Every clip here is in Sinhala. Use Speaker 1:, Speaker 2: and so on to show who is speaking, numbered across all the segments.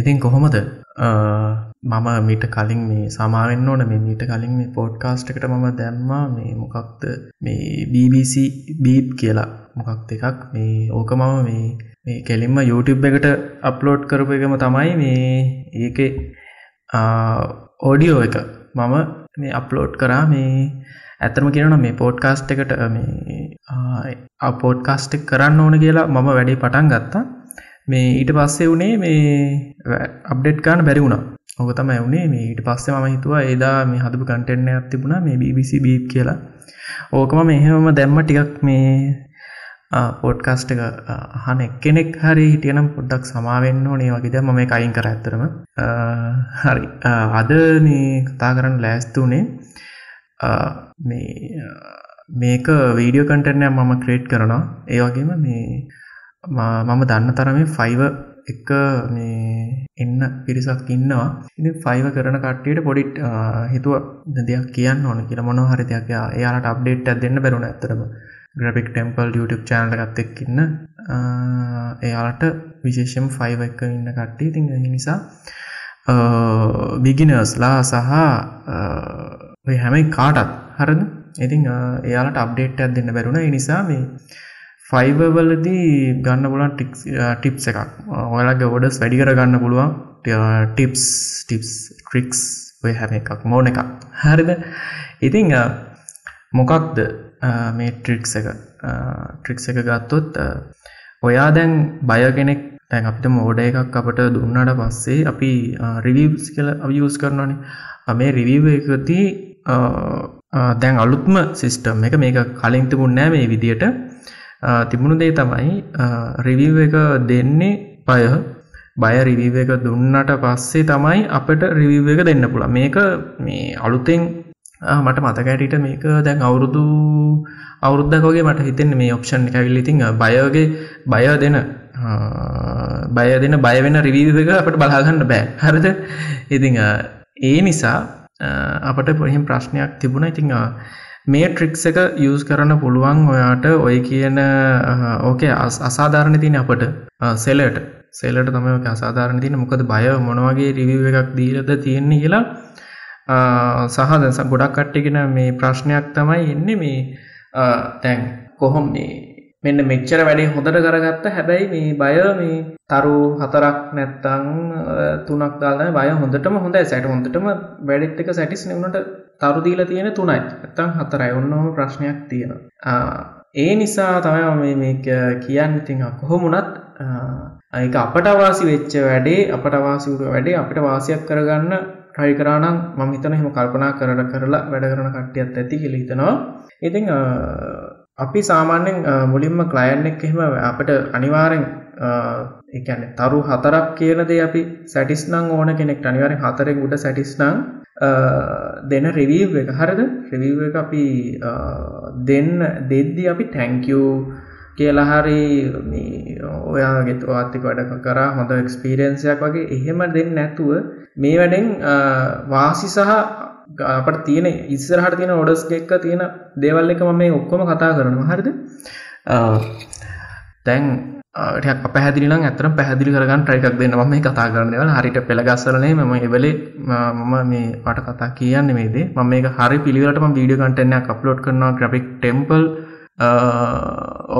Speaker 1: ඉතින් කොහොමද? මම මීට කලින් මේ සමාවෙන්න ඕන. මේ මීට කලින් මේ පෝඩ්කාස්ට් එකට මම දැම්මා. මේ මොකක්ද? මේ BBC බීප් කියලා මොකක් එකක්? මේ ඕක මම මේ මේ කෙලින්ම YouTube එකට අප්ලෝඩ් කරපු එකම තමයි මේ ඒක ඕඩියෝ එක. මම මේ අප්ලෝඩ් කරා. මේ ඇතරම කියනන මේ පෝඩ්කාස්ට් එකට මේ අපෝඩ්කාස්ට් කරන්න ඕන කියලා මම වැඩි පටන් ගත්තා. මේ ඊට පස්සේ වනේ මේ අප්ඩෙට් කාන බැරි වුණා. ඔක තම ඇවුණේ මේ ඊට පස්සේ ම හිතුවා ඒදා මේ හදපු කටෙන්න්න ඇතිබුණා මේ BBC බීප් කියලා. ඕකම මෙහෙමම දැම්ම ටිකක් මේ පෝඩ්කාස්ට එක අහන එක්කෙනෙක් හරි හිටියනම් පොඩ්ඩක් සමාවෙන්න ඕනේ වගේද මම මේ කයින් කර ඇත්තරම හරි. අද මේ කතා කරන්න ලෑස්තුනේ මේ මේක වීඩියෝ කටෙන්න්න මම ක්‍රේට් කරනවා. ඒ වගේම මේ මම දන්න තරමේ ෆයිව එක මේ එන්න පිරිසක් ඉන්නවා. ඉති ෆයිව කරන කට්ටියට පොඩිට් හිතුව දෙයක් කියන්න ඕන කියල මොන හරි දෙයක් එයාලට අප්ඩේට් දෙන්න බැරුණ ඇතරම ග්‍රපික් ටෙම්පල් YouTube චානල ගත්තෙක් ඉන්න එයාලට විශේෂම් ෆයිව එක ඉන්න කට්ටි තිං නිසා බිගිනර්ස්ලා සහ හැමයි කාටත් හරද? ඉතිං එයාලට අප්ඩේට් දෙන්න බැරුණ. නිසා මේ ෆයිබවලදී ගන්න පුලන් ටික්ස් ටිප්ස එකක්. ඔයාලගේ ඔඩස් වැඩි කර ගන්න පුළුවන්. ටිප්ස් ටිප්ස් ට්‍රික්ස් ඔය හැම එකක් මෝන එකක්. හරිද? ඉතිං මොකක්ද මේ ට්‍රික්ස් එක? ට්‍රික්ස් එක ගත්තොත් ඔයා දැන් බය කෙනෙක් තැන් අපිට මෝඩ එකක් අපට දුන්නට පස්සේ අපි රිවස් කියල අවියස් කරනවානේ. මේ රිවීව එකති දැන් අලුත්ම සිිස්ටම් එක මේක කලින් තිබුන්නෑ මේ විදියට. තිබුණු දේ තමයි රිවිව් එක දෙන්නේ පය. බය රිවිව් එක දුන්නට පස්සේ තමයි අපට රිවිව් එක දෙන්න පුළ මේක මේ අලුතෙන් මට මතකෑටට මේක දැන් අවුරුදු අවුරුද්ධකෝගේ මට හිතෙන් මේ ඔප්ෂන් කැවිල්ලිතින් බයගේ බය දෙන බය දෙන බයවෙන රිවීව එක අපට බලාගන්න බෑ. හරිද? ඉතිං ඒ නිසා අපට පොහිම් ප්‍රශ්නයක් තිබුණ. ඉතිං මේ ට්‍රික්ස් එක යස් කරන්න පුළුවන් ඔයාට ඔය කියන ඕකේ අසාධාරණ තින අපට. සෙලට සෙලට තම අසාධාරණ තින මොකද බය මොනවගේ රිවිව එකක් දීලද තියෙන්නේ කියලා සහදස ගොඩක් කට්ටිගෙන මේ ප්‍රශ්නයක් තමයි එන්නේ මේ තැන් කොහොම මේ මෙන්න මෙච්චර වැඩේ හොඳට කරගත්ත හැබැයි මේ බය මේ තරු හතරක් නැත්තං තුනක් දාලා බය හොඳටම හොඳ සැට හොඳටම වැඩෙත් එක සැටිස් නවනට තරු දීලා තියෙන තුනයි. ඇත්තම් හතරයි ඔන්නෝම ප්‍රශ්නයක් තියෙනවා. ඒ නිසා තමයි මේ කියන්න. ඉතිං කොහොමුණත් ඒක අපට අවාසි වෙච්ච වැඩේ අපට අවාසිවුට වැඩේ අපිට වාසියක් කරගන්න ට්‍රයි කරනම් මම හිතන එහෙම කල්පනා කරට කරලා වැඩ කරන කට්ටියත් ඇති කියල හිතනවා. ඉතිං අපි සාමාන්‍යෙන් මුලින්ම කලයන් එක් එහෙම අපට අනිවාරෙන් එකන තරු හතරක් කියනදේ අපි සැටිස්නං ඕන කෙනෙක් අනිවාරෙන් හතරෙන් උඩ සැටිස්නං දෙන රිවීව් එක. හරද? රිවීව එක අපි දෙන්න දෙද්දි අපි ටැංකූ කියලා හරි ඔයාගෙත් ආත්තික වැඩ කරා හොඳ එක්ස්පීරන්සයක් වගේ එහෙම දෙන්න නැතුව මේ වැඩෙන් වාසි සහ අපට තියෙන ඉස්සරහට තියෙන ඔඩස් එක්ක තියෙන දේවල් එක ම මේ ඔක්කොම කතා කරනවා. හරිද? තැන් ටක් පැහදිලින ඇතරම් පැහදිලි කරගන්න ට්‍රයිකක් දෙන්න. ම මේ කතා කරනවල හරිට පෙළගස්සලනේ මම එවලේ මම මේ පට කතා කියන්න මේදේ ම මේ හරි පිළිවලටම වීඩිය කටෙන්න්න අප්ලෝඩ් කරනවා graphic template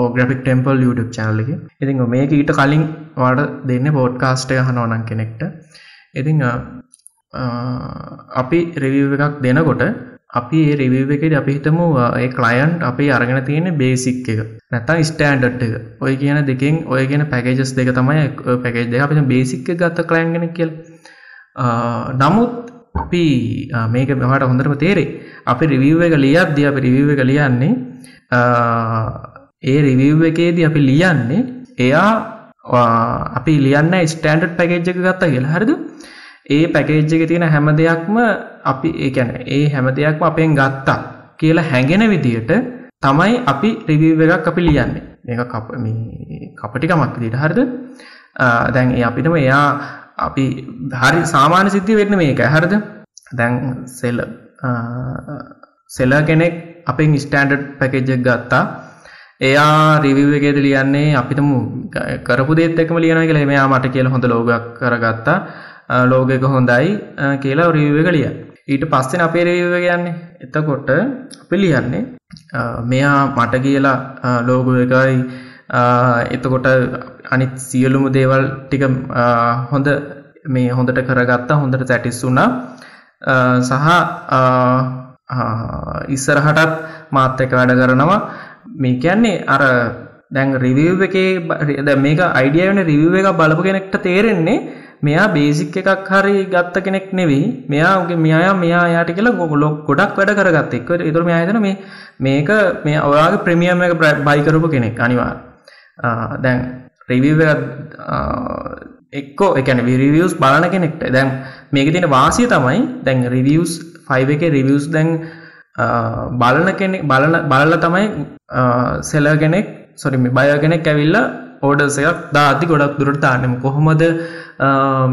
Speaker 1: or graphic template YouTube චැනල්ලක ඉතින් මේක ඊට කලින් වාට දෙන්න පෝඩ්කාස්ටය හනෝනන් කෙනෙක්ට. ඉතිං අපි රිවිව් එකක් දෙනකොට අපි ඒ රිවිව් එකෙද අපි හිතමු ඒ ක්ලයන්් අපි අරගෙන තියෙන බේසික් එක. නැතම් ස්ටෑන්ඩට් එක. ඔය කියන දෙකින් ඔය කියන පැකේජස් දෙක තමයි පැකේජ් දෙක. අප බේසික් ගත්ත කලයන්ගෙන කියල්. නමුත් අපි මේක මෙහට හොඳරම තේරේ අපි රිවිව් එක ලියත් ද අපි රිවිව් එක ලියන්නේ ඒ රිවිව් එකේදී අපි ලියන්නේ එයා අපි ලියන්න ස්ටෑන්ඩ් පැකේජ් එක ගත්තා කියලා. හරිදු? ඒ පැකේජ් එක තියෙන හැම දෙයක්ම අපි ඒකැන ඒ හැම දෙයක්ම අපෙන් ගත්තා කියලා හැඟෙන විදියට තමයි අපි රිවීව එකක් අපි ලියන්නේ. ඒක කප කපටිකමක් දිට හරිද? දැන් ඒ අපිටම එයා අපි හරි සාමාන්‍ය සිද්ධි වෙන්න මේක හරිද? දැන් සෙල්ල සෙල කෙනෙක් අපෙන් ස්ටන්ඩඩ් පැකේජක් ගත්තා. එයා රිවිව් එකේද ලියන්නේ? අපිටම කරපු දේත් එක්කම ලියනවා කියලා මෙයා මට කියලා හොඳ ලෝගයක් කරගත්තා. ලෝග එක හොඳයි කියලා රිවිව් එක ලියන. ඊට පස්සේ අපේ රිවිව් එක යන්නේ. එතකොට අපි ලියන්නේ මෙයා මට කියලා ලෝගෝ එකයි එතකොට අනිත් සියලුම දේවල් ටික හොඳ මේ හොඳට කරගත්තා හොඳට සැටිස් වුණා සහ ඉස්සරහටත් මාත් එක වැඩ කරනවා මේ කියන්නේ අර දැන් රිවිව් එකේ දැන් මේක අයිඩියා වෙන රිවිව් එකක් බලපු කෙනෙක්ට තේරෙන්නේ මෙයා බේසික් එකක් හරි ගත්ත කෙනෙක් නෙවෙයි. මෙයාගේ මෙයා මෙයා යාට කියලා ගොඩක් වැඩ කරගත්ත. එක්ක ඒතර මෙයා හිතන මේ මේක මේ ඔයාගේ ප්‍රීමියම් එක බයි කරපු කෙනෙක් අනිවාර්ය දැන් රිවිව් එක එක්කෝ ඒ කියන්නේ රිවිව්ස් බලන කෙනෙක්ට. දැන් මේකේ තියෙන වාසිය තමයි දැන් රිවිව්ස් 5 එකේ රිවිව්ස් දැන් බලන කෙනෙක් බලන බලලා තමයි සෙලර් කෙනෙක් සොරි මේ බයර් කෙනෙක් ඇවිල්ලා ඕඩර්ස් එකක් දාද්දි ගොඩක් දුරට දාන්නෙම කොහොමද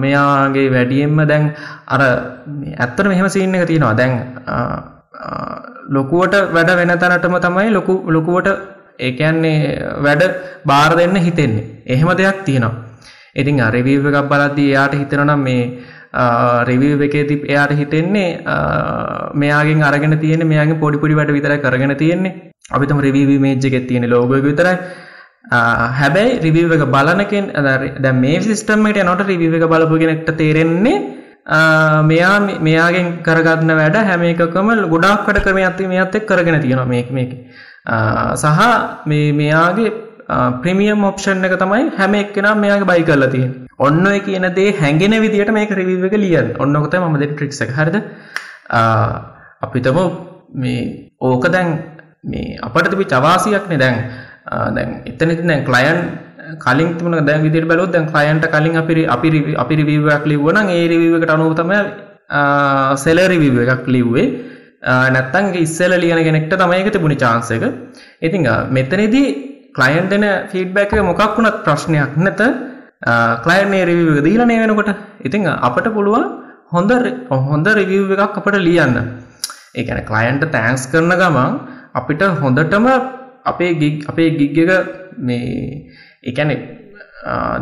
Speaker 1: මෙයාගේ වැඩියෙන්ම දැන් අර ඇත්තට මෙහෙම සීන් එක තියෙනවා දැන් ලොකුවට වැඩ වෙන තැනටම තමයි ලොකු ලොකුවට ඒ කියන්නේ වැඩ බාර දෙන්න හිතෙන්නේ. එහෙම දෙයක් තියෙනවා. ඉතින් අර රිවිව් එකක් බලද්දී එයාට හිතෙනවා නම් මේ රිවිව් එකේදී එයාට හිතෙන්නේ මෙයාගෙන් අරගෙන තියෙන්නේ මෙයාගෙන් පොඩි පොඩි වැඩ විතරයි කරගෙන තියෙන්නේ. අපි තුමු රිවිව් ඉමේජ් එකේ තියෙන ලෝගෝ එක විතරයි. හැබැයි රිවිව් එක බලන කෙන දැන් මේ සිස්ටම් එකට යනකොට රිවිව් එක බලපු කෙනෙක්ට තේරෙන්නේ මෙයා මෙයාගෙන් කරගන්න වැඩ හැම එකකම ගොඩාක් වැඩ ක්‍රමයක් මෙයත් එක්ක කරගෙන තියෙනවා මේක මේක. සහ මේ මෙයාගේ ප්‍රමියම් ඔප්ෂන් එක තමයි හැම එක්කෙනා මෙයාගේ බයි කරලා තියෙන්නේ. ඔන්න ඔය කියන දේ හැඟෙන විදිහට මේක රිවිව් එක ලියන්න. ඔන්න ඔක තමයි මම දෙන ට්‍රික්ස් එක. හරිද? අපිටම මේ ඕක දැන් මේ අපට තිබිච්ච අවාසියක්නේ දැන් දැන් එතනදි දැන් ක්ලයන්ට් කලින් තිබුණ දැන් විදිහට බැලුවොත් දැන් ක්ලයන්ට් කලින් අපි අපි අපි රිවිව් එකක් ලිව්වා නම් ඒ රිවිව් එකට අනුව තමයි සෙලර් රිවිව් එකක් ලිව්වේ නැත්තම් ඉස්සෙල්ලා ලියන කෙනෙක්ට තමයි ඒක තිබුණේ chance එක. ඉතින් මෙතනදී ක්ලයන්ට් දෙන ෆීඩ්බැක් එක මොකක් වුණත් ප්‍රශ්නයක් නැත ක්ලයන්ට් මේ රිවිව් එක දීලා නේ වෙනකොට. ඉතින් අපට පුළුවන් හොඳ හොඳ රිවිව් එකක් අපිට ලියන්න. ඒ කියන්නේ ක්ලයන්ට් තෑන්ක්ස් කරන ගමන් අපිට හොඳටම අපේ ගිග් අපේ ගිග් එක මේ ඒ කියන්නේ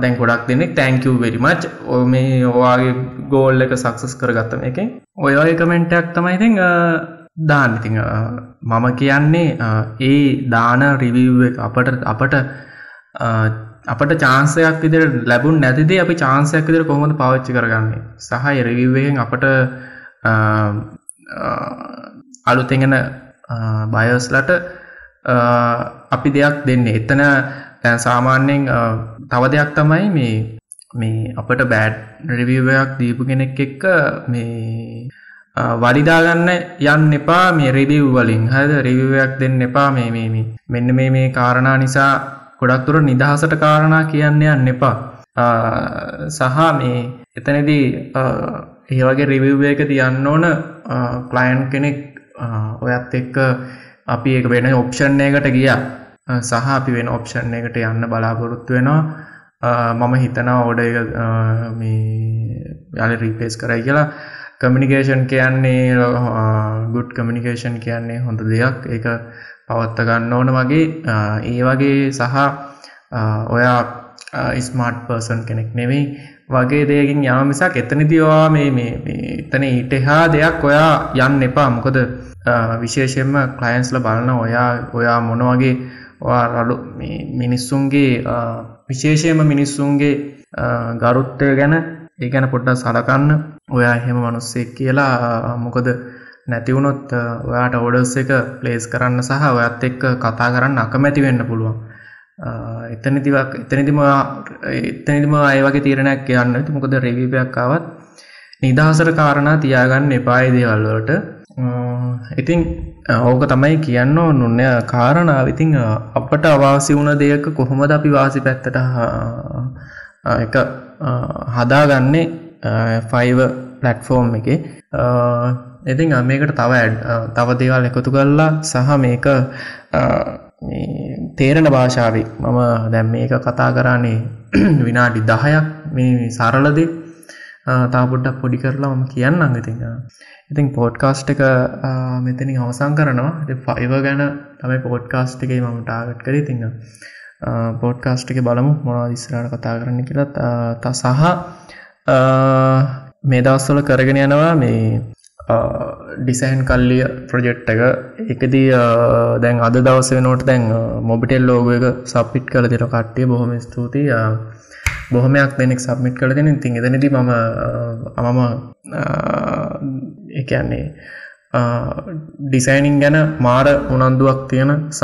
Speaker 1: දැන් ගොඩක් දෙනෙක් thank you very much. ඔය මේ ඔයාගේ ගෝල් එක සක්සස් කරගත්ත මේකෙන්. ඔය වගේ කමෙන්ට් එකක් තමයි ඉතින් දාන්න. ඉතින් මම කියන්නේ ඒ දාන රිවිව් එක අපට අපට අපට චාන්සයක් විදිහට ලැබුණ නැතිදේ අපි චාන්සයක් විදිහට කොහොමද පාවිච්චි කරගන්නේ? සහ ඒ රිවිව් එකෙන් අපට අලුතෙන් එන බයර්ස්ලට අපි දෙයක් දෙන්නේ. එතන දැන් සාමාන්‍යයෙන් තව දෙයක් තමයි මේ මේ අපට බෑඩ් රිවිවයක් දීපු කෙනෙක් එක්ක මේ වරිදාගන්න යන්න එපා මේ රිවිව් වලින්. හද රිවිවයක් දෙන්න එපා මේ මේ මෙන්න මේ මේ කාරණා නිසා ගොඩක් දුර නිදහසට කාරණා කියන්න යන්න එපා. සහ මේ එතනදී ඒවගේ රිවිව් එක තියන්න ඕන ක්ලයින්් කෙනෙක් ඔයත් එක්ක අපි ඒක වෙන ඔප්ෂන් එකට ගියා. සහ අපි වෙන ඔප්ෂන් එකට යන්න බලාපොරොත්තු වෙනවා. මම හිතනවා ඕඩ එක යාල රීපේස් කරයි කියලා. කමිනිකේෂන් කියන්නේ ගුඩ් කමිනිකේෂන් කියන්නේ හොඳ දෙයක්. ඒක පවත්ත ගන්න ඕන වගේ. ඒ වගේ සහ ඔයා ස්මාර්ට් පර්සන් කෙනෙක් නෙවෙයි වගේ දෙයකින් යම මිසක් එතනදිවා මේ මේ එතන ඊට හා දෙයක් ඔයා යන්න එපා. මොකද විශේෂයෙන්ම කලයින්ස්ල බලන ඔයා ඔයා මොන වගේ රඩු මිනිස්සුන්ගේ විශේෂයම මිනිස්සුන්ගේ ගරුත්තය ගැන ඒ ගැන පොඩ්ඩක් සලකන්න. ඔයා එහෙම මනුස්සෙක් කියලා මොකද නැතිවුණොත් ඔයාට ඔඩස් එක ප්ලේස් කරන්න සහ ඔයත් එක්ක කතා කරන්න අකමැති වෙන්න පුළුවන්. එතනතිවක් එතනතිම එතනතිම අය වගේ තීරණයක් කියන්න මොකද රෙවිපයක්කාවත් නිදහසර කාරණා තියාගන්න එපායි දේවල්වලට ඉතින් ඕක තමයි කියන්න නොන්න කාරණාව. ඉතිං අපට අවාසි වුණ දෙයක කොහොමද අපි වාසි පැත්තට එක හදාගන්නේ ෆයිව පලට්ෆෝර්ම් එක. ඉතිං මේකට තව ඇඩ් තව දේවල් එකතු කරලා සහ මේක තේරෙන භාෂාවි මම දැම් මේක කතා කරන්නේ විනාඩි දහයක්. මේ සරලදේ තාපොඩ්ඩක් පොඩි කරලා මම කියන්න අඟතිං ඉතින් පෝඩ්කාස්ට් එක මෙතනින් අවසං කරනවා. ෆයිව ගැන තමයි පෝඩ්කාස්ට් එකේ මම ටාගට් කර තින්න පෝඩ්කාස්ට් එක බලමු මොනා විස්රාට කතා කරන්න කියලත් ත සහ මේ දවස්වල කරගෙන යනවා මේ ඩිසයින් කල්ලිය ප්‍රජෙට් එක. එකදී දැන් අද දවස නෝට දැන් මොබිටෙල් ලෝග එක සප්පිට් කල දෙර කට්ටිය. බොහොම ස්තුතියි. බොහොමයක් දෙනෙක් සබ්මිට් කළ දෙන තින් එදනති මම අමම එකන්නේ ඩිසයිනිං ගැන මාර උනන්දුවක් තියෙන සහ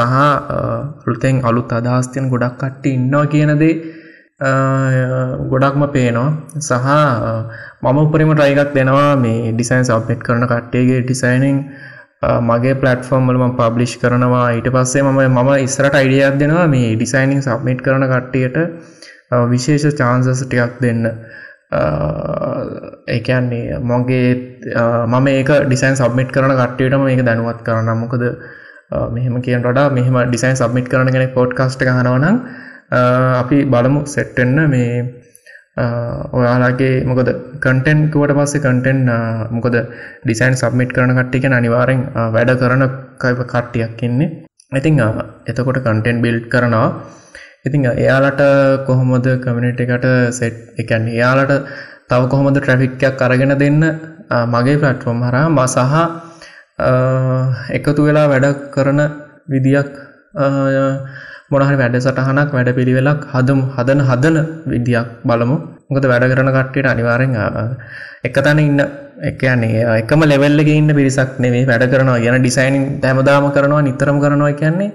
Speaker 1: ෘතෙන් අලුත් අදහස්තියන් ගොඩක් කට්ටි ඉන්නවා කියනදේ ගොඩක්ම පේනවා. සහ මම උපරිම ටයිගක් දෙනවා මේ ඩිසයින් සබ්මිට් කරන කට්ටේගේ ඩිසයිනිං මගේ පලටෆෝර්ම් වලම පබ්ලිෂ් කරනවා. ඊට පස්සේ මම මම ඉස්සරට අයිඩියක් දෙනවා මේ ඩිසයිනිං සබ්මිට් කරන කට්ටියට. විශේෂ චාන්සස් ටිකක් දෙන්න. ඒකන්නේ මොගේ මම ඒක ඩිසයින් සබ්මිට් කරන කට්ටියටම ඒක දැනුවත් කරන්න. මොකද මෙහෙම කියෙන් වඩා මෙහම ඩිසයින් සබ්මිට් කරන කෙනෙ පොඩ්කාස්ට හනවනම් අපි බලමු සෙට්ටෙන්න මේ ඔයාලාගේ මොකද කටෙන්කුවට පස්සේ කටෙන් මොකද ඩිසයින් සබ්මිට් කරන කට්ටික අනිවාරෙන් වැඩ කරන කයිප කට්ටියක් ඉන්නේ. ඉතිං එතකොට කටෙන් බිල්් කරනවා. ඉතිං එයාලට කොහොමද කමිනිට එකට සෙට් එකන් එයාලට තව කොහොමද ට්‍රෆික්යක් අරගෙන දෙන්න? මගේ පලට්ෆෝම් හරා ම සහ එකතු වෙලා වැඩ කරන විදියක් මොනහරි වැඩ සටහනක් වැඩ පිළිවෙලක් හදම් හදන හදන විදියක් බලමු. මොකද වැඩ කරන කට්ටියට අනිවාරෙන් එක තැන ඉන්න එකන්නේ එකම ලෙවල්ලක ඉන්න පිරිසක් නෙවේ වැඩ කරනවා ගැන ඩිසයිනින් හැමදාම කරනවා නිතරම කරනවා කියන්නේ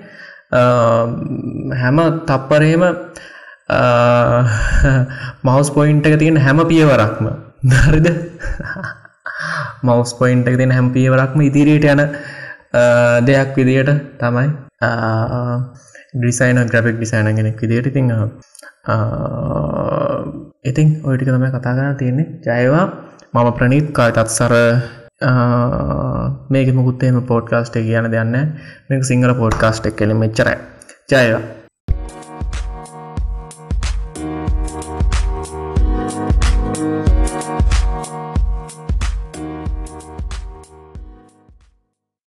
Speaker 1: හැම තප්පරේම මවස් පොයින්ට එක තියෙන හැම පියවරක්ම. දරිද මවස් පොයින්ට එක තින හැම පියවරක්ම ඉදිරියට යන දෙයක් විදියට තමයි ඩිසයින ග්‍රපික් ඩිසයින ගෙනෙක් විදියට ඉතිං ඉතින් ඔයටික තමයි කතා කරන්න තියෙන්නේ. ජයවා මම ප්‍රනීත් කාය තත්සර. මේක මුකුත්තේම පෝඩ්කාස්ට් එක කියන දෙන්න මේක සිංහල පෝඩ්කාස්ට් එක් කෙලින් මෙච්චරයි. ජයවා